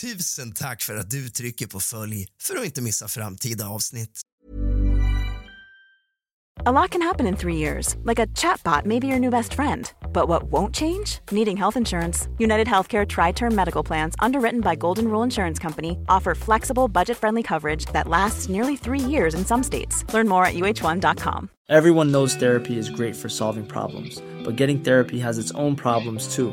Tusen tack för att du trycker på följ för att inte missa framtida avsnitt. A lot can happen in three years, like a chatbot may be your new best friend. But what won't change? Needing health insurance. United Healthcare Tri Term Medical Plans, underwritten by Golden Rule Insurance Company, offer flexible, budget friendly coverage that lasts nearly three years in some states. Learn more at uh1.com. Everyone knows therapy is great for solving problems, but getting therapy has its own problems too,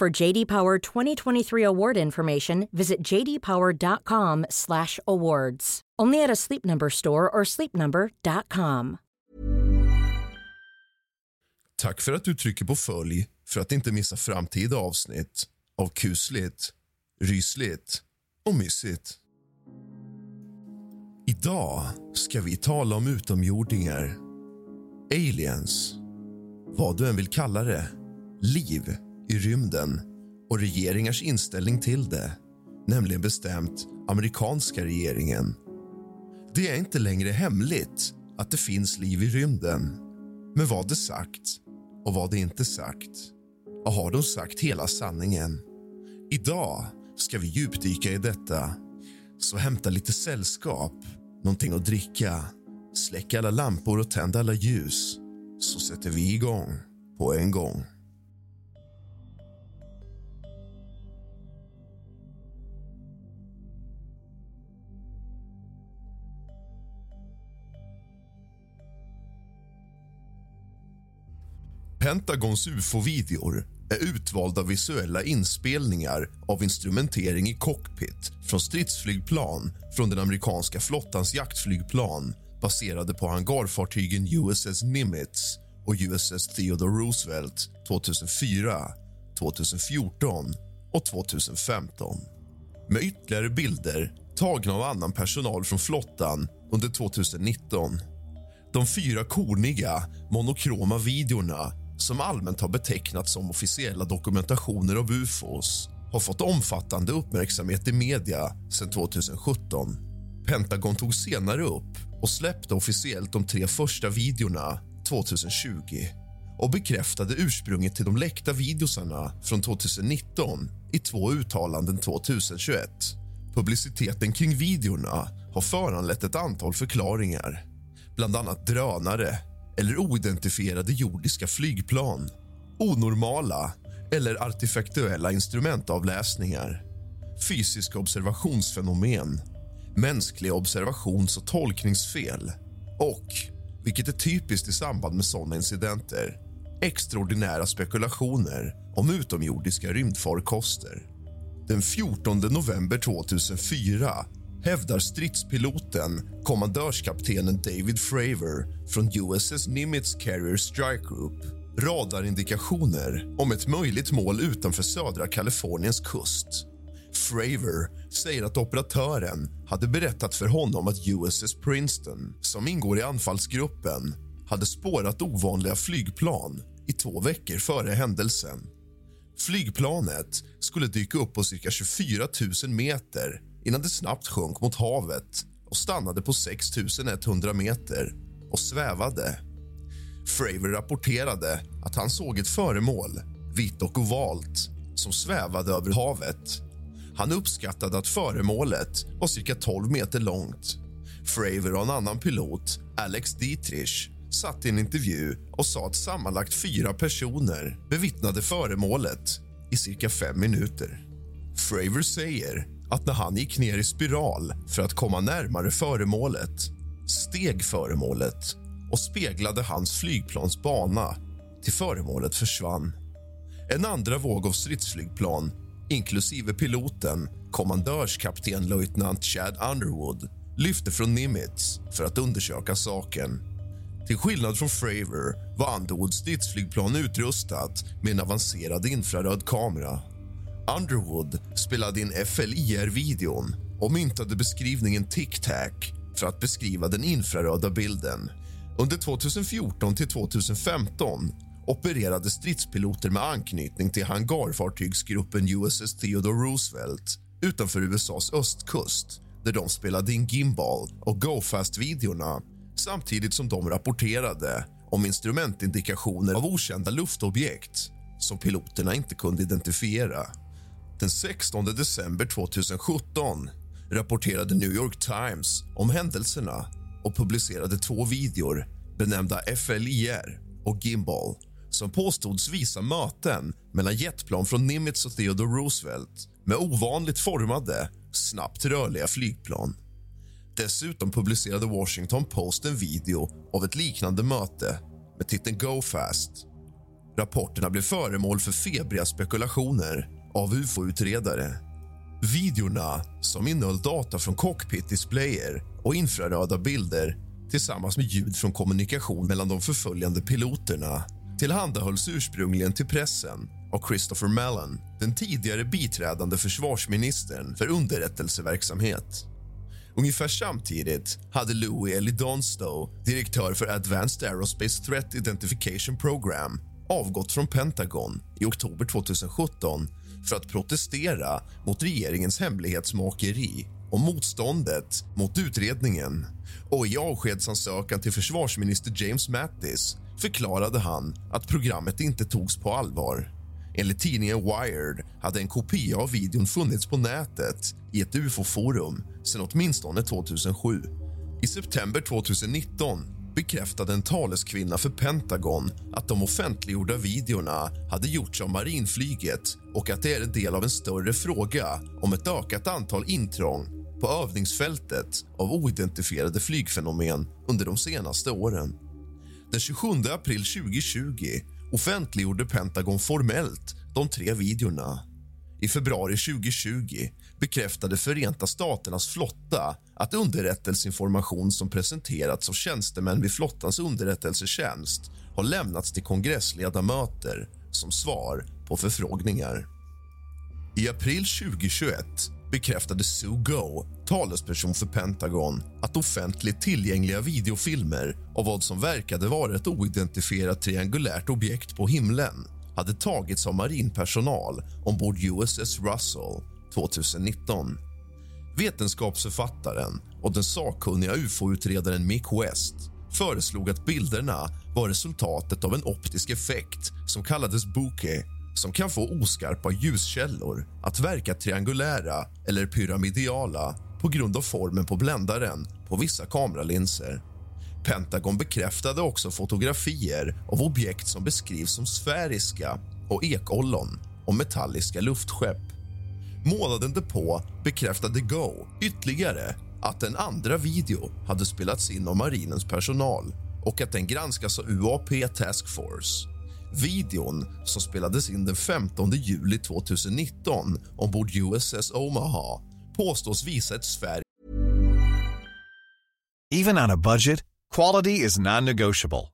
For JD Power 2023 award information, visit jdpower.com/awards. Only at a Sleep Number store or sleepnumber.com. Tack för att du trycker på följ för att inte missa framtida avsnitt av kusligt, rysligt och mysigt. Idag ska vi tala om utomjordingar, aliens, vad du än vill kalla det, liv i rymden och regeringars inställning till det, nämligen bestämt amerikanska regeringen. Det är inte längre hemligt att det finns liv i rymden. Men vad det sagt och vad det inte sagt? Och har de sagt hela sanningen? Idag ska vi djupdyka i detta. Så hämta lite sällskap, någonting att dricka släck alla lampor och tänd alla ljus, så sätter vi igång på en gång. Pentagons ufo-videor är utvalda visuella inspelningar av instrumentering i cockpit från stridsflygplan från den amerikanska flottans jaktflygplan baserade på hangarfartygen USS Nimitz och USS Theodore Roosevelt 2004, 2014 och 2015 med ytterligare bilder tagna av annan personal från flottan under 2019. De fyra korniga, monokroma videorna som allmänt har betecknats som officiella dokumentationer av ufos har fått omfattande uppmärksamhet i media sedan 2017. Pentagon tog senare upp och släppte officiellt de tre första videorna 2020 och bekräftade ursprunget till de läckta videosarna från 2019 i två uttalanden 2021. Publiciteten kring videorna har föranlett ett antal förklaringar bland annat drönare eller oidentifierade jordiska flygplan onormala eller artefaktuella instrumentavläsningar fysiska observationsfenomen mänskliga observations och tolkningsfel och, vilket är typiskt i samband med sådana incidenter extraordinära spekulationer om utomjordiska rymdfarkoster. Den 14 november 2004 hävdar stridspiloten, kommandörskaptenen David Fravor från USS Nimitz Carrier Strike Group radarindikationer om ett möjligt mål utanför södra Kaliforniens kust. Fravor säger att operatören hade berättat för honom att USS Princeton som ingår i anfallsgruppen hade spårat ovanliga flygplan i två veckor före händelsen. Flygplanet skulle dyka upp på cirka 24 000 meter innan det snabbt sjönk mot havet och stannade på 6 100 meter och svävade. Fravor rapporterade att han såg ett föremål, vitt och ovalt, som svävade över havet. Han uppskattade att föremålet var cirka 12 meter långt. Fravor och en annan pilot, Alex Dietrich satt i en intervju och sa att sammanlagt fyra personer bevittnade föremålet i cirka fem minuter. Fravor säger att när han gick ner i spiral för att komma närmare föremålet steg föremålet och speglade hans flygplans bana till föremålet försvann. En andra våg av stridsflygplan, inklusive piloten kommandörskapten löjtnant Chad Underwood lyfte från Nimitz för att undersöka saken. Till skillnad från Fravor var Underwoods stridsflygplan utrustat med en avancerad infraröd kamera. Underwood spelade in FLIR-videon och myntade beskrivningen tic-tac för att beskriva den infraröda bilden. Under 2014 till 2015 opererade stridspiloter med anknytning till hangarfartygsgruppen USS Theodore Roosevelt utanför USAs östkust där de spelade in Gimbal och GoFast-videorna samtidigt som de rapporterade om instrumentindikationer av okända luftobjekt som piloterna inte kunde identifiera. Den 16 december 2017 rapporterade New York Times om händelserna och publicerade två videor benämnda FLIR och Gimbal som påstods visa möten mellan jetplan från Nimitz och Theodore Roosevelt med ovanligt formade, snabbt rörliga flygplan. Dessutom publicerade Washington Post en video av ett liknande möte med titeln Go Fast. Rapporterna blev föremål för febriga spekulationer av ufo-utredare. Videorna, som innehöll data från cockpit-displayer och infraröda bilder tillsammans med ljud från kommunikation mellan de förföljande piloterna tillhandahölls ursprungligen till pressen av Christopher Mellon den tidigare biträdande försvarsministern för underrättelseverksamhet. Ungefär samtidigt hade Louis L. Donstow, direktör för Advanced Aerospace Threat Identification Program avgått från Pentagon i oktober 2017 för att protestera mot regeringens hemlighetsmakeri och motståndet mot utredningen. Och I avskedsansökan till försvarsminister James Mattis förklarade han att programmet inte togs på allvar. Enligt tidningen Wired hade en kopia av videon funnits på nätet i ett ufo-forum sedan åtminstone 2007. I september 2019 bekräftade en taleskvinna för Pentagon att de offentliggjorda videorna hade gjorts av marinflyget och att det är en del av en större fråga om ett ökat antal intrång på övningsfältet av oidentifierade flygfenomen under de senaste åren. Den 27 april 2020 offentliggjorde Pentagon formellt de tre videorna. I februari 2020 bekräftade Förenta staternas flotta att underrättelseinformation som presenterats av tjänstemän vid flottans underrättelsetjänst har lämnats till kongressledamöter som svar på förfrågningar. I april 2021 bekräftade Sue Go, talesperson för Pentagon att offentligt tillgängliga videofilmer av vad som verkade vara ett oidentifierat triangulärt objekt på himlen hade tagits av marinpersonal ombord USS Russell 2019. Vetenskapsförfattaren och den sakkunniga ufo-utredaren Mick West föreslog att bilderna var resultatet av en optisk effekt som kallades bokeh som kan få oskarpa ljuskällor att verka triangulära eller pyramidiala på grund av formen på bländaren på vissa kameralinser. Pentagon bekräftade också fotografier av objekt som beskrivs som sfäriska och ekollon och metalliska luftskepp. Månaden därpå bekräftade Go ytterligare att en andra video hade spelats in av marinens personal och att den granskas av UAP Task Force. Videon, som spelades in den 15 juli 2019 ombord USS Omaha påstås visa ett Sverige Even on a budget, quality is non-negotiable.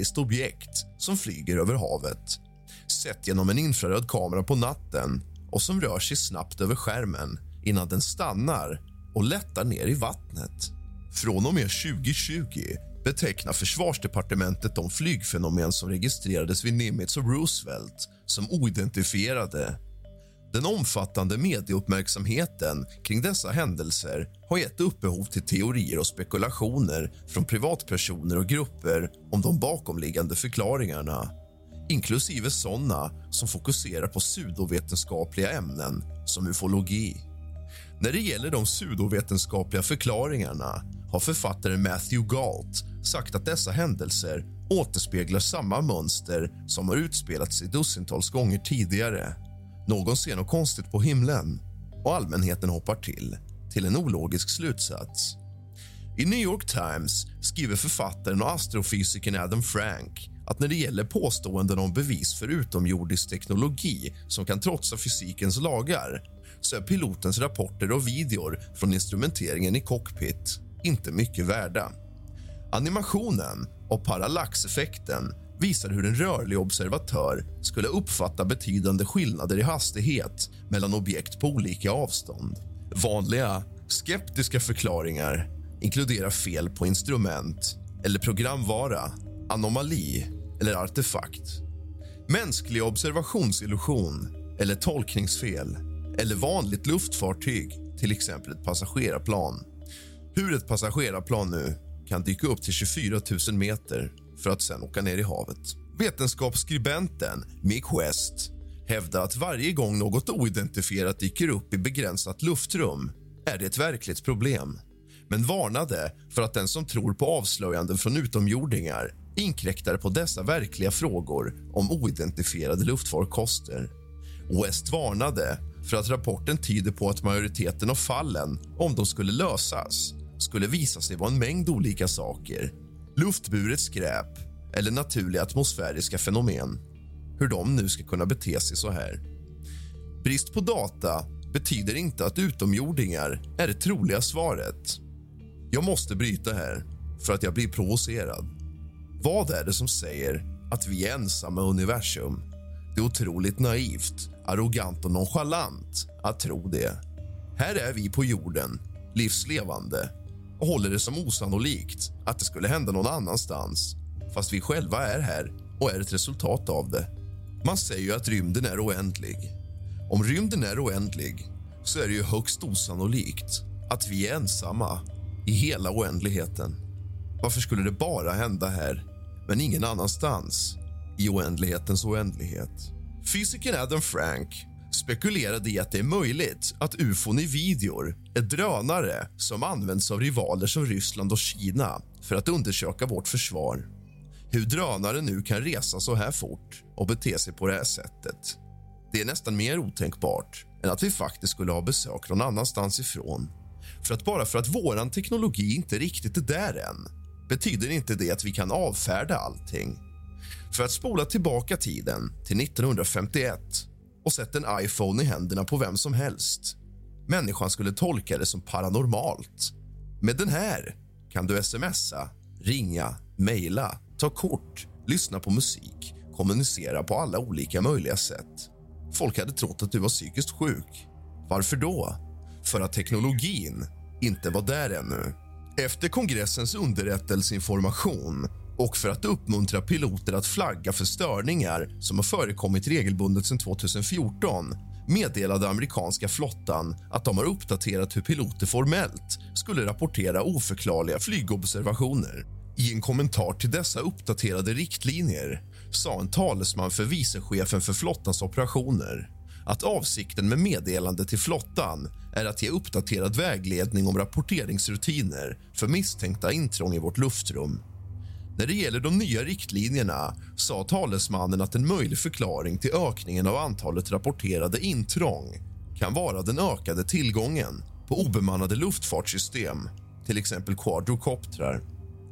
Ett objekt som flyger över havet sett genom en infraröd kamera på natten och som rör sig snabbt över skärmen innan den stannar och lättar ner i vattnet. Från och med 2020 betecknar försvarsdepartementet de flygfenomen som registrerades vid Nimitz och Roosevelt som oidentifierade. Den omfattande medieuppmärksamheten kring dessa händelser har gett upphov till teorier och spekulationer från privatpersoner och grupper om de bakomliggande förklaringarna inklusive såna som fokuserar på pseudovetenskapliga ämnen som ufologi. När det gäller de pseudovetenskapliga förklaringarna har författaren Matthew Galt sagt att dessa händelser återspeglar samma mönster som har utspelats sig dussintals gånger tidigare. Någon ser något konstigt på himlen och allmänheten hoppar till, till en ologisk slutsats. I New York Times skriver författaren och astrofysikern Adam Frank att när det gäller påståenden om bevis för utomjordisk teknologi som kan trotsa fysikens lagar så är pilotens rapporter och videor från instrumenteringen i cockpit inte mycket värda. Animationen och parallaxeffekten visar hur en rörlig observatör skulle uppfatta betydande skillnader i hastighet mellan objekt på olika avstånd. Vanliga, skeptiska förklaringar inkluderar fel på instrument eller programvara, anomali eller artefakt. Mänsklig observationsillusion eller tolkningsfel eller vanligt luftfartyg, till exempel ett passagerarplan. Hur ett passagerarplan nu kan dyka upp till 24 000 meter för att sen åka ner i havet. Vetenskapsskribenten Mick West hävdar att varje gång något oidentifierat dyker upp i begränsat luftrum är det ett verkligt problem men varnade för att den som tror på avslöjanden från utomjordingar inkräktar på dessa verkliga frågor om oidentifierade luftfarkoster. West varnade för att rapporten tyder på att majoriteten av fallen, om de skulle lösas skulle visa sig vara en mängd olika saker. Luftburet skräp eller naturliga atmosfäriska fenomen. Hur de nu ska kunna bete sig så här. Brist på data betyder inte att utomjordingar är det troliga svaret. Jag måste bryta här, för att jag blir provocerad. Vad är det som säger att vi är ensamma i universum? Det är otroligt naivt, arrogant och nonchalant att tro det. Här är vi på jorden, livslevande och håller det som osannolikt att det skulle hända någon annanstans fast vi själva är här och är ett resultat av det. Man säger ju att rymden är oändlig. Om rymden är oändlig så är det ju högst osannolikt att vi är ensamma i hela oändligheten. Varför skulle det bara hända här, men ingen annanstans i oändlighetens oändlighet? Fysikern Adam Frank spekulerade i att det är möjligt att ufon i videor är drönare som används av rivaler som Ryssland och Kina för att undersöka vårt försvar. Hur drönare nu kan resa så här fort och bete sig på det här sättet det är nästan mer otänkbart än att vi faktiskt skulle ha besök någon annanstans ifrån. För att bara för att vår teknologi inte riktigt är där än betyder inte det att vi kan avfärda allting. För att spola tillbaka tiden till 1951 och sett en iPhone i händerna på vem som helst. Människan skulle tolka det som paranormalt. Med den här kan du smsa, ringa, mejla, ta kort, lyssna på musik kommunicera på alla olika möjliga sätt. Folk hade trott att du var psykiskt sjuk. Varför då? För att teknologin inte var där ännu. Efter kongressens underrättelseinformation och för att uppmuntra piloter att flagga för störningar som har förekommit regelbundet sedan 2014 meddelade amerikanska flottan att de har uppdaterat hur piloter formellt skulle rapportera oförklarliga flygobservationer. I en kommentar till dessa uppdaterade riktlinjer sa en talesman för vicechefen för flottans operationer att avsikten med meddelandet till flottan är att ge uppdaterad vägledning om rapporteringsrutiner för misstänkta intrång i vårt luftrum. När det gäller de nya riktlinjerna sa talesmannen att en möjlig förklaring till ökningen av antalet rapporterade intrång kan vara den ökade tillgången på obemannade luftfartssystem, till exempel quadrocoptrar.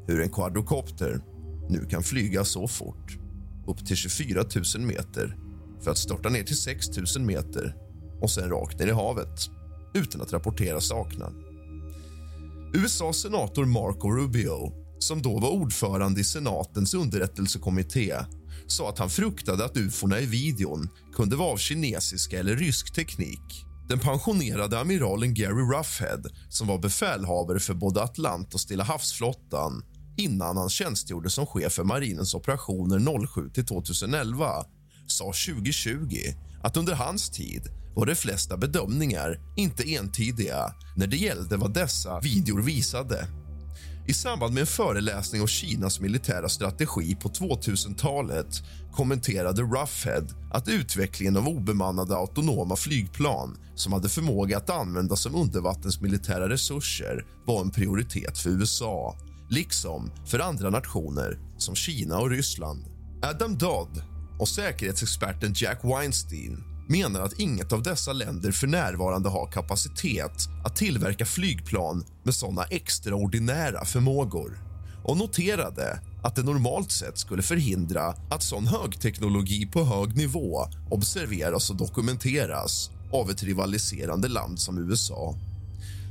Hur en quadrocopter nu kan flyga så fort, upp till 24 000 meter för att störta ner till 6 000 meter och sen rakt ner i havet utan att rapportera saknad. USAs senator Marco Rubio, som då var ordförande i senatens underrättelsekommitté sa att han fruktade att ufona i videon kunde vara av kinesisk eller rysk teknik. Den pensionerade amiralen Gary Ruffhead som var befälhavare för både Atlant och Stilla havsflottan innan han tjänstgjorde som chef för marinens operationer 07 till 2011 sa 2020 att under hans tid var de flesta bedömningar inte entydiga när det gällde vad dessa videor visade. I samband med en föreläsning om Kinas militära strategi på 2000-talet kommenterade Ruffhead att utvecklingen av obemannade autonoma flygplan som hade förmåga att användas som undervattensmilitära resurser var en prioritet för USA liksom för andra nationer som Kina och Ryssland. Adam Dodd och säkerhetsexperten Jack Weinstein menar att inget av dessa länder för närvarande har kapacitet att tillverka flygplan med såna extraordinära förmågor och noterade att det normalt sett skulle förhindra att sån högteknologi på hög nivå observeras och dokumenteras av ett rivaliserande land som USA.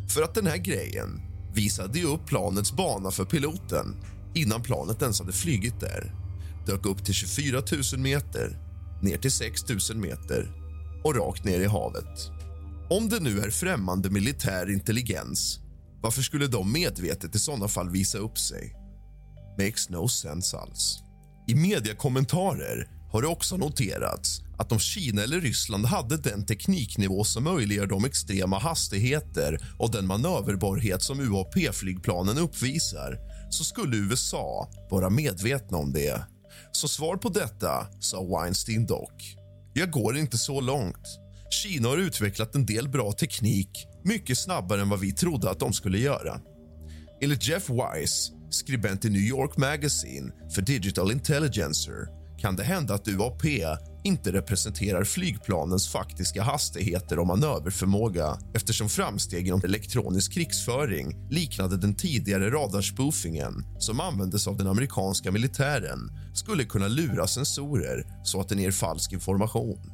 För att den här grejen visade ju upp planets bana för piloten innan planet ens hade flygit där. Dök upp till 24 000 meter, ner till 6 000 meter och rakt ner i havet. Om det nu är främmande militär intelligens varför skulle de medvetet i såna fall visa upp sig? Makes no sense alls. I mediekommentarer har det också noterats att om Kina eller Ryssland hade den tekniknivå som möjliggör de extrema hastigheter och den manöverbarhet som UAP-flygplanen uppvisar så skulle USA vara medvetna om det. Så svar på detta sa Weinstein dock. Jag går inte så långt. Kina har utvecklat en del bra teknik mycket snabbare än vad vi trodde att de skulle göra. Enligt Jeff Weiss, skribent i New York Magazine för Digital Intelligencer kan det hända att UAP inte representerar flygplanens faktiska hastigheter och manöverförmåga eftersom framsteg inom elektronisk krigsföring liknade den tidigare radarspoofingen som användes av den amerikanska militären skulle kunna lura sensorer så att den ger falsk information.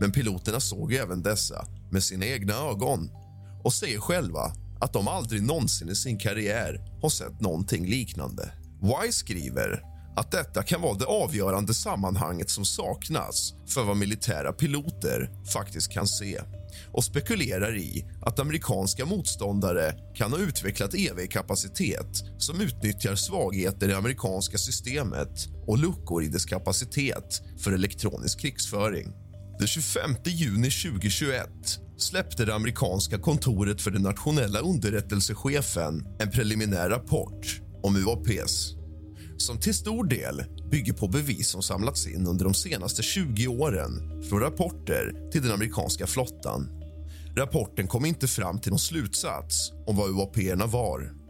Men piloterna såg även dessa med sina egna ögon och säger själva att de aldrig någonsin i sin karriär har sett någonting liknande. WISE skriver att detta kan vara det avgörande sammanhanget som saknas för vad militära piloter faktiskt kan se och spekulerar i att amerikanska motståndare kan ha utvecklat EV-kapacitet som utnyttjar svagheter i det amerikanska systemet och luckor i dess kapacitet för elektronisk krigsföring. Den 25 juni 2021 släppte det amerikanska kontoret för den nationella underrättelsechefen en preliminär rapport om UAPs som till stor del bygger på bevis som samlats in under de senaste 20 åren från rapporter till den amerikanska flottan. Rapporten kom inte fram till någon slutsats om vad uap var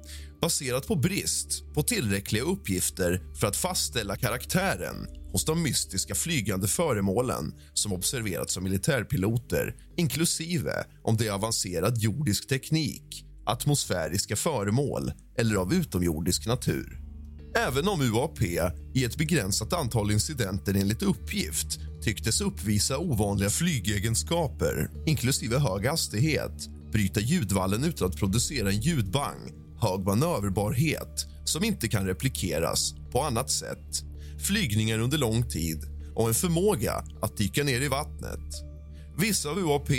baserat på brist på tillräckliga uppgifter för att fastställa karaktären hos de mystiska flygande föremålen som observerats av militärpiloter inklusive om det är avancerad jordisk teknik, atmosfäriska föremål eller av utomjordisk natur. Även om UAP i ett begränsat antal incidenter enligt uppgift tycktes uppvisa ovanliga flygegenskaper inklusive hög hastighet, bryta ljudvallen utan att producera en ljudbang, hög manöverbarhet som inte kan replikeras på annat sätt, flygningar under lång tid och en förmåga att dyka ner i vattnet. Vissa av uap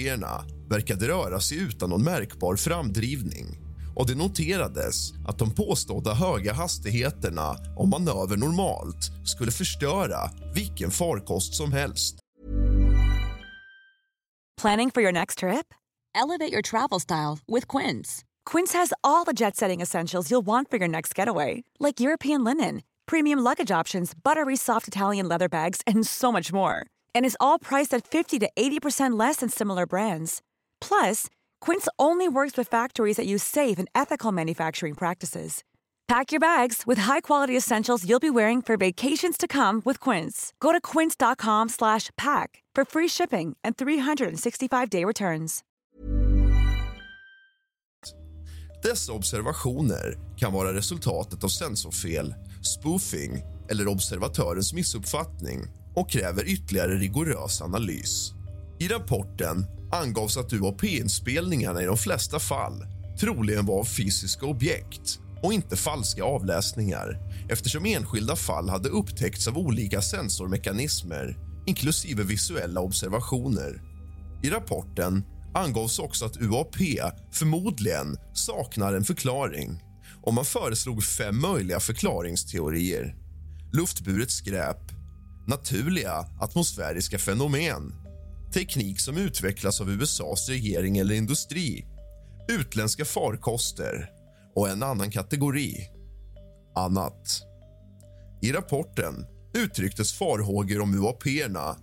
verkade röra sig utan någon märkbar framdrivning och det noterades att de påstådda höga hastigheterna om manöver normalt skulle förstöra vilken farkost som helst. Planning for your next trip? Elevate your travel style with Quince. Quince has all the jet setting essentials you'll want for your next getaway, like European linen, premium luggage options, buttery soft Italian leather bags, and so much more and is all priced at 50 to 80% less than similar brands. Plus, Quince only works with factories that use safe and ethical manufacturing practices. Pack your bags with high-quality essentials you'll be wearing for vacations to come with Quince. Go to quince.com/pack for free shipping and 365-day returns. Dessa observationer kan vara resultatet av sensorfel, spoofing eller observatörens missuppfattning och kräver ytterligare rigorös analys. I rapporten angavs att UAP-inspelningarna i de flesta fall troligen var av fysiska objekt och inte falska avläsningar eftersom enskilda fall hade upptäckts av olika sensormekanismer inklusive visuella observationer. I rapporten angavs också att UAP förmodligen saknar en förklaring och man föreslog fem möjliga förklaringsteorier. Luftburet skräp, naturliga atmosfäriska fenomen teknik som utvecklas av USAs regering eller industri utländska farkoster och en annan kategori, annat. I rapporten uttrycktes farhågor om uap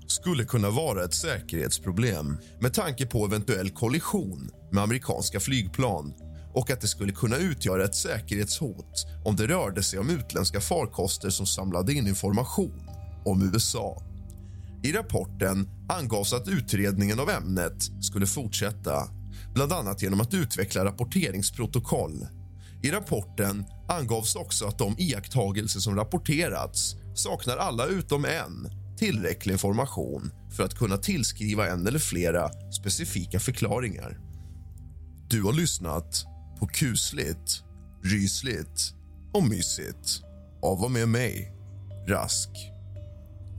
skulle kunna vara ett säkerhetsproblem med tanke på eventuell kollision med amerikanska flygplan och att det skulle kunna utgöra ett säkerhetshot om det rörde sig om utländska farkoster som samlade in information om USA. I rapporten angavs att utredningen av ämnet skulle fortsätta bland annat genom att utveckla rapporteringsprotokoll. I rapporten angavs också att de iakttagelser som rapporterats saknar alla utom en tillräcklig information för att kunna tillskriva en eller flera specifika förklaringar. Du har lyssnat på kusligt, rysligt och mysigt av och med mig, Rask.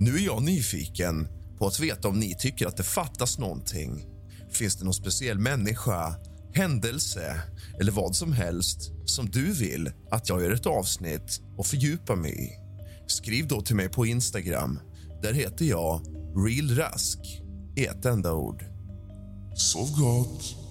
Nu är jag nyfiken på att veta om ni tycker att det fattas någonting. Finns det någon speciell människa, händelse eller vad som helst som du vill att jag gör ett avsnitt och fördjupar mig i? Skriv då till mig på Instagram. Där heter jag realrask i ett enda ord. Sov gott!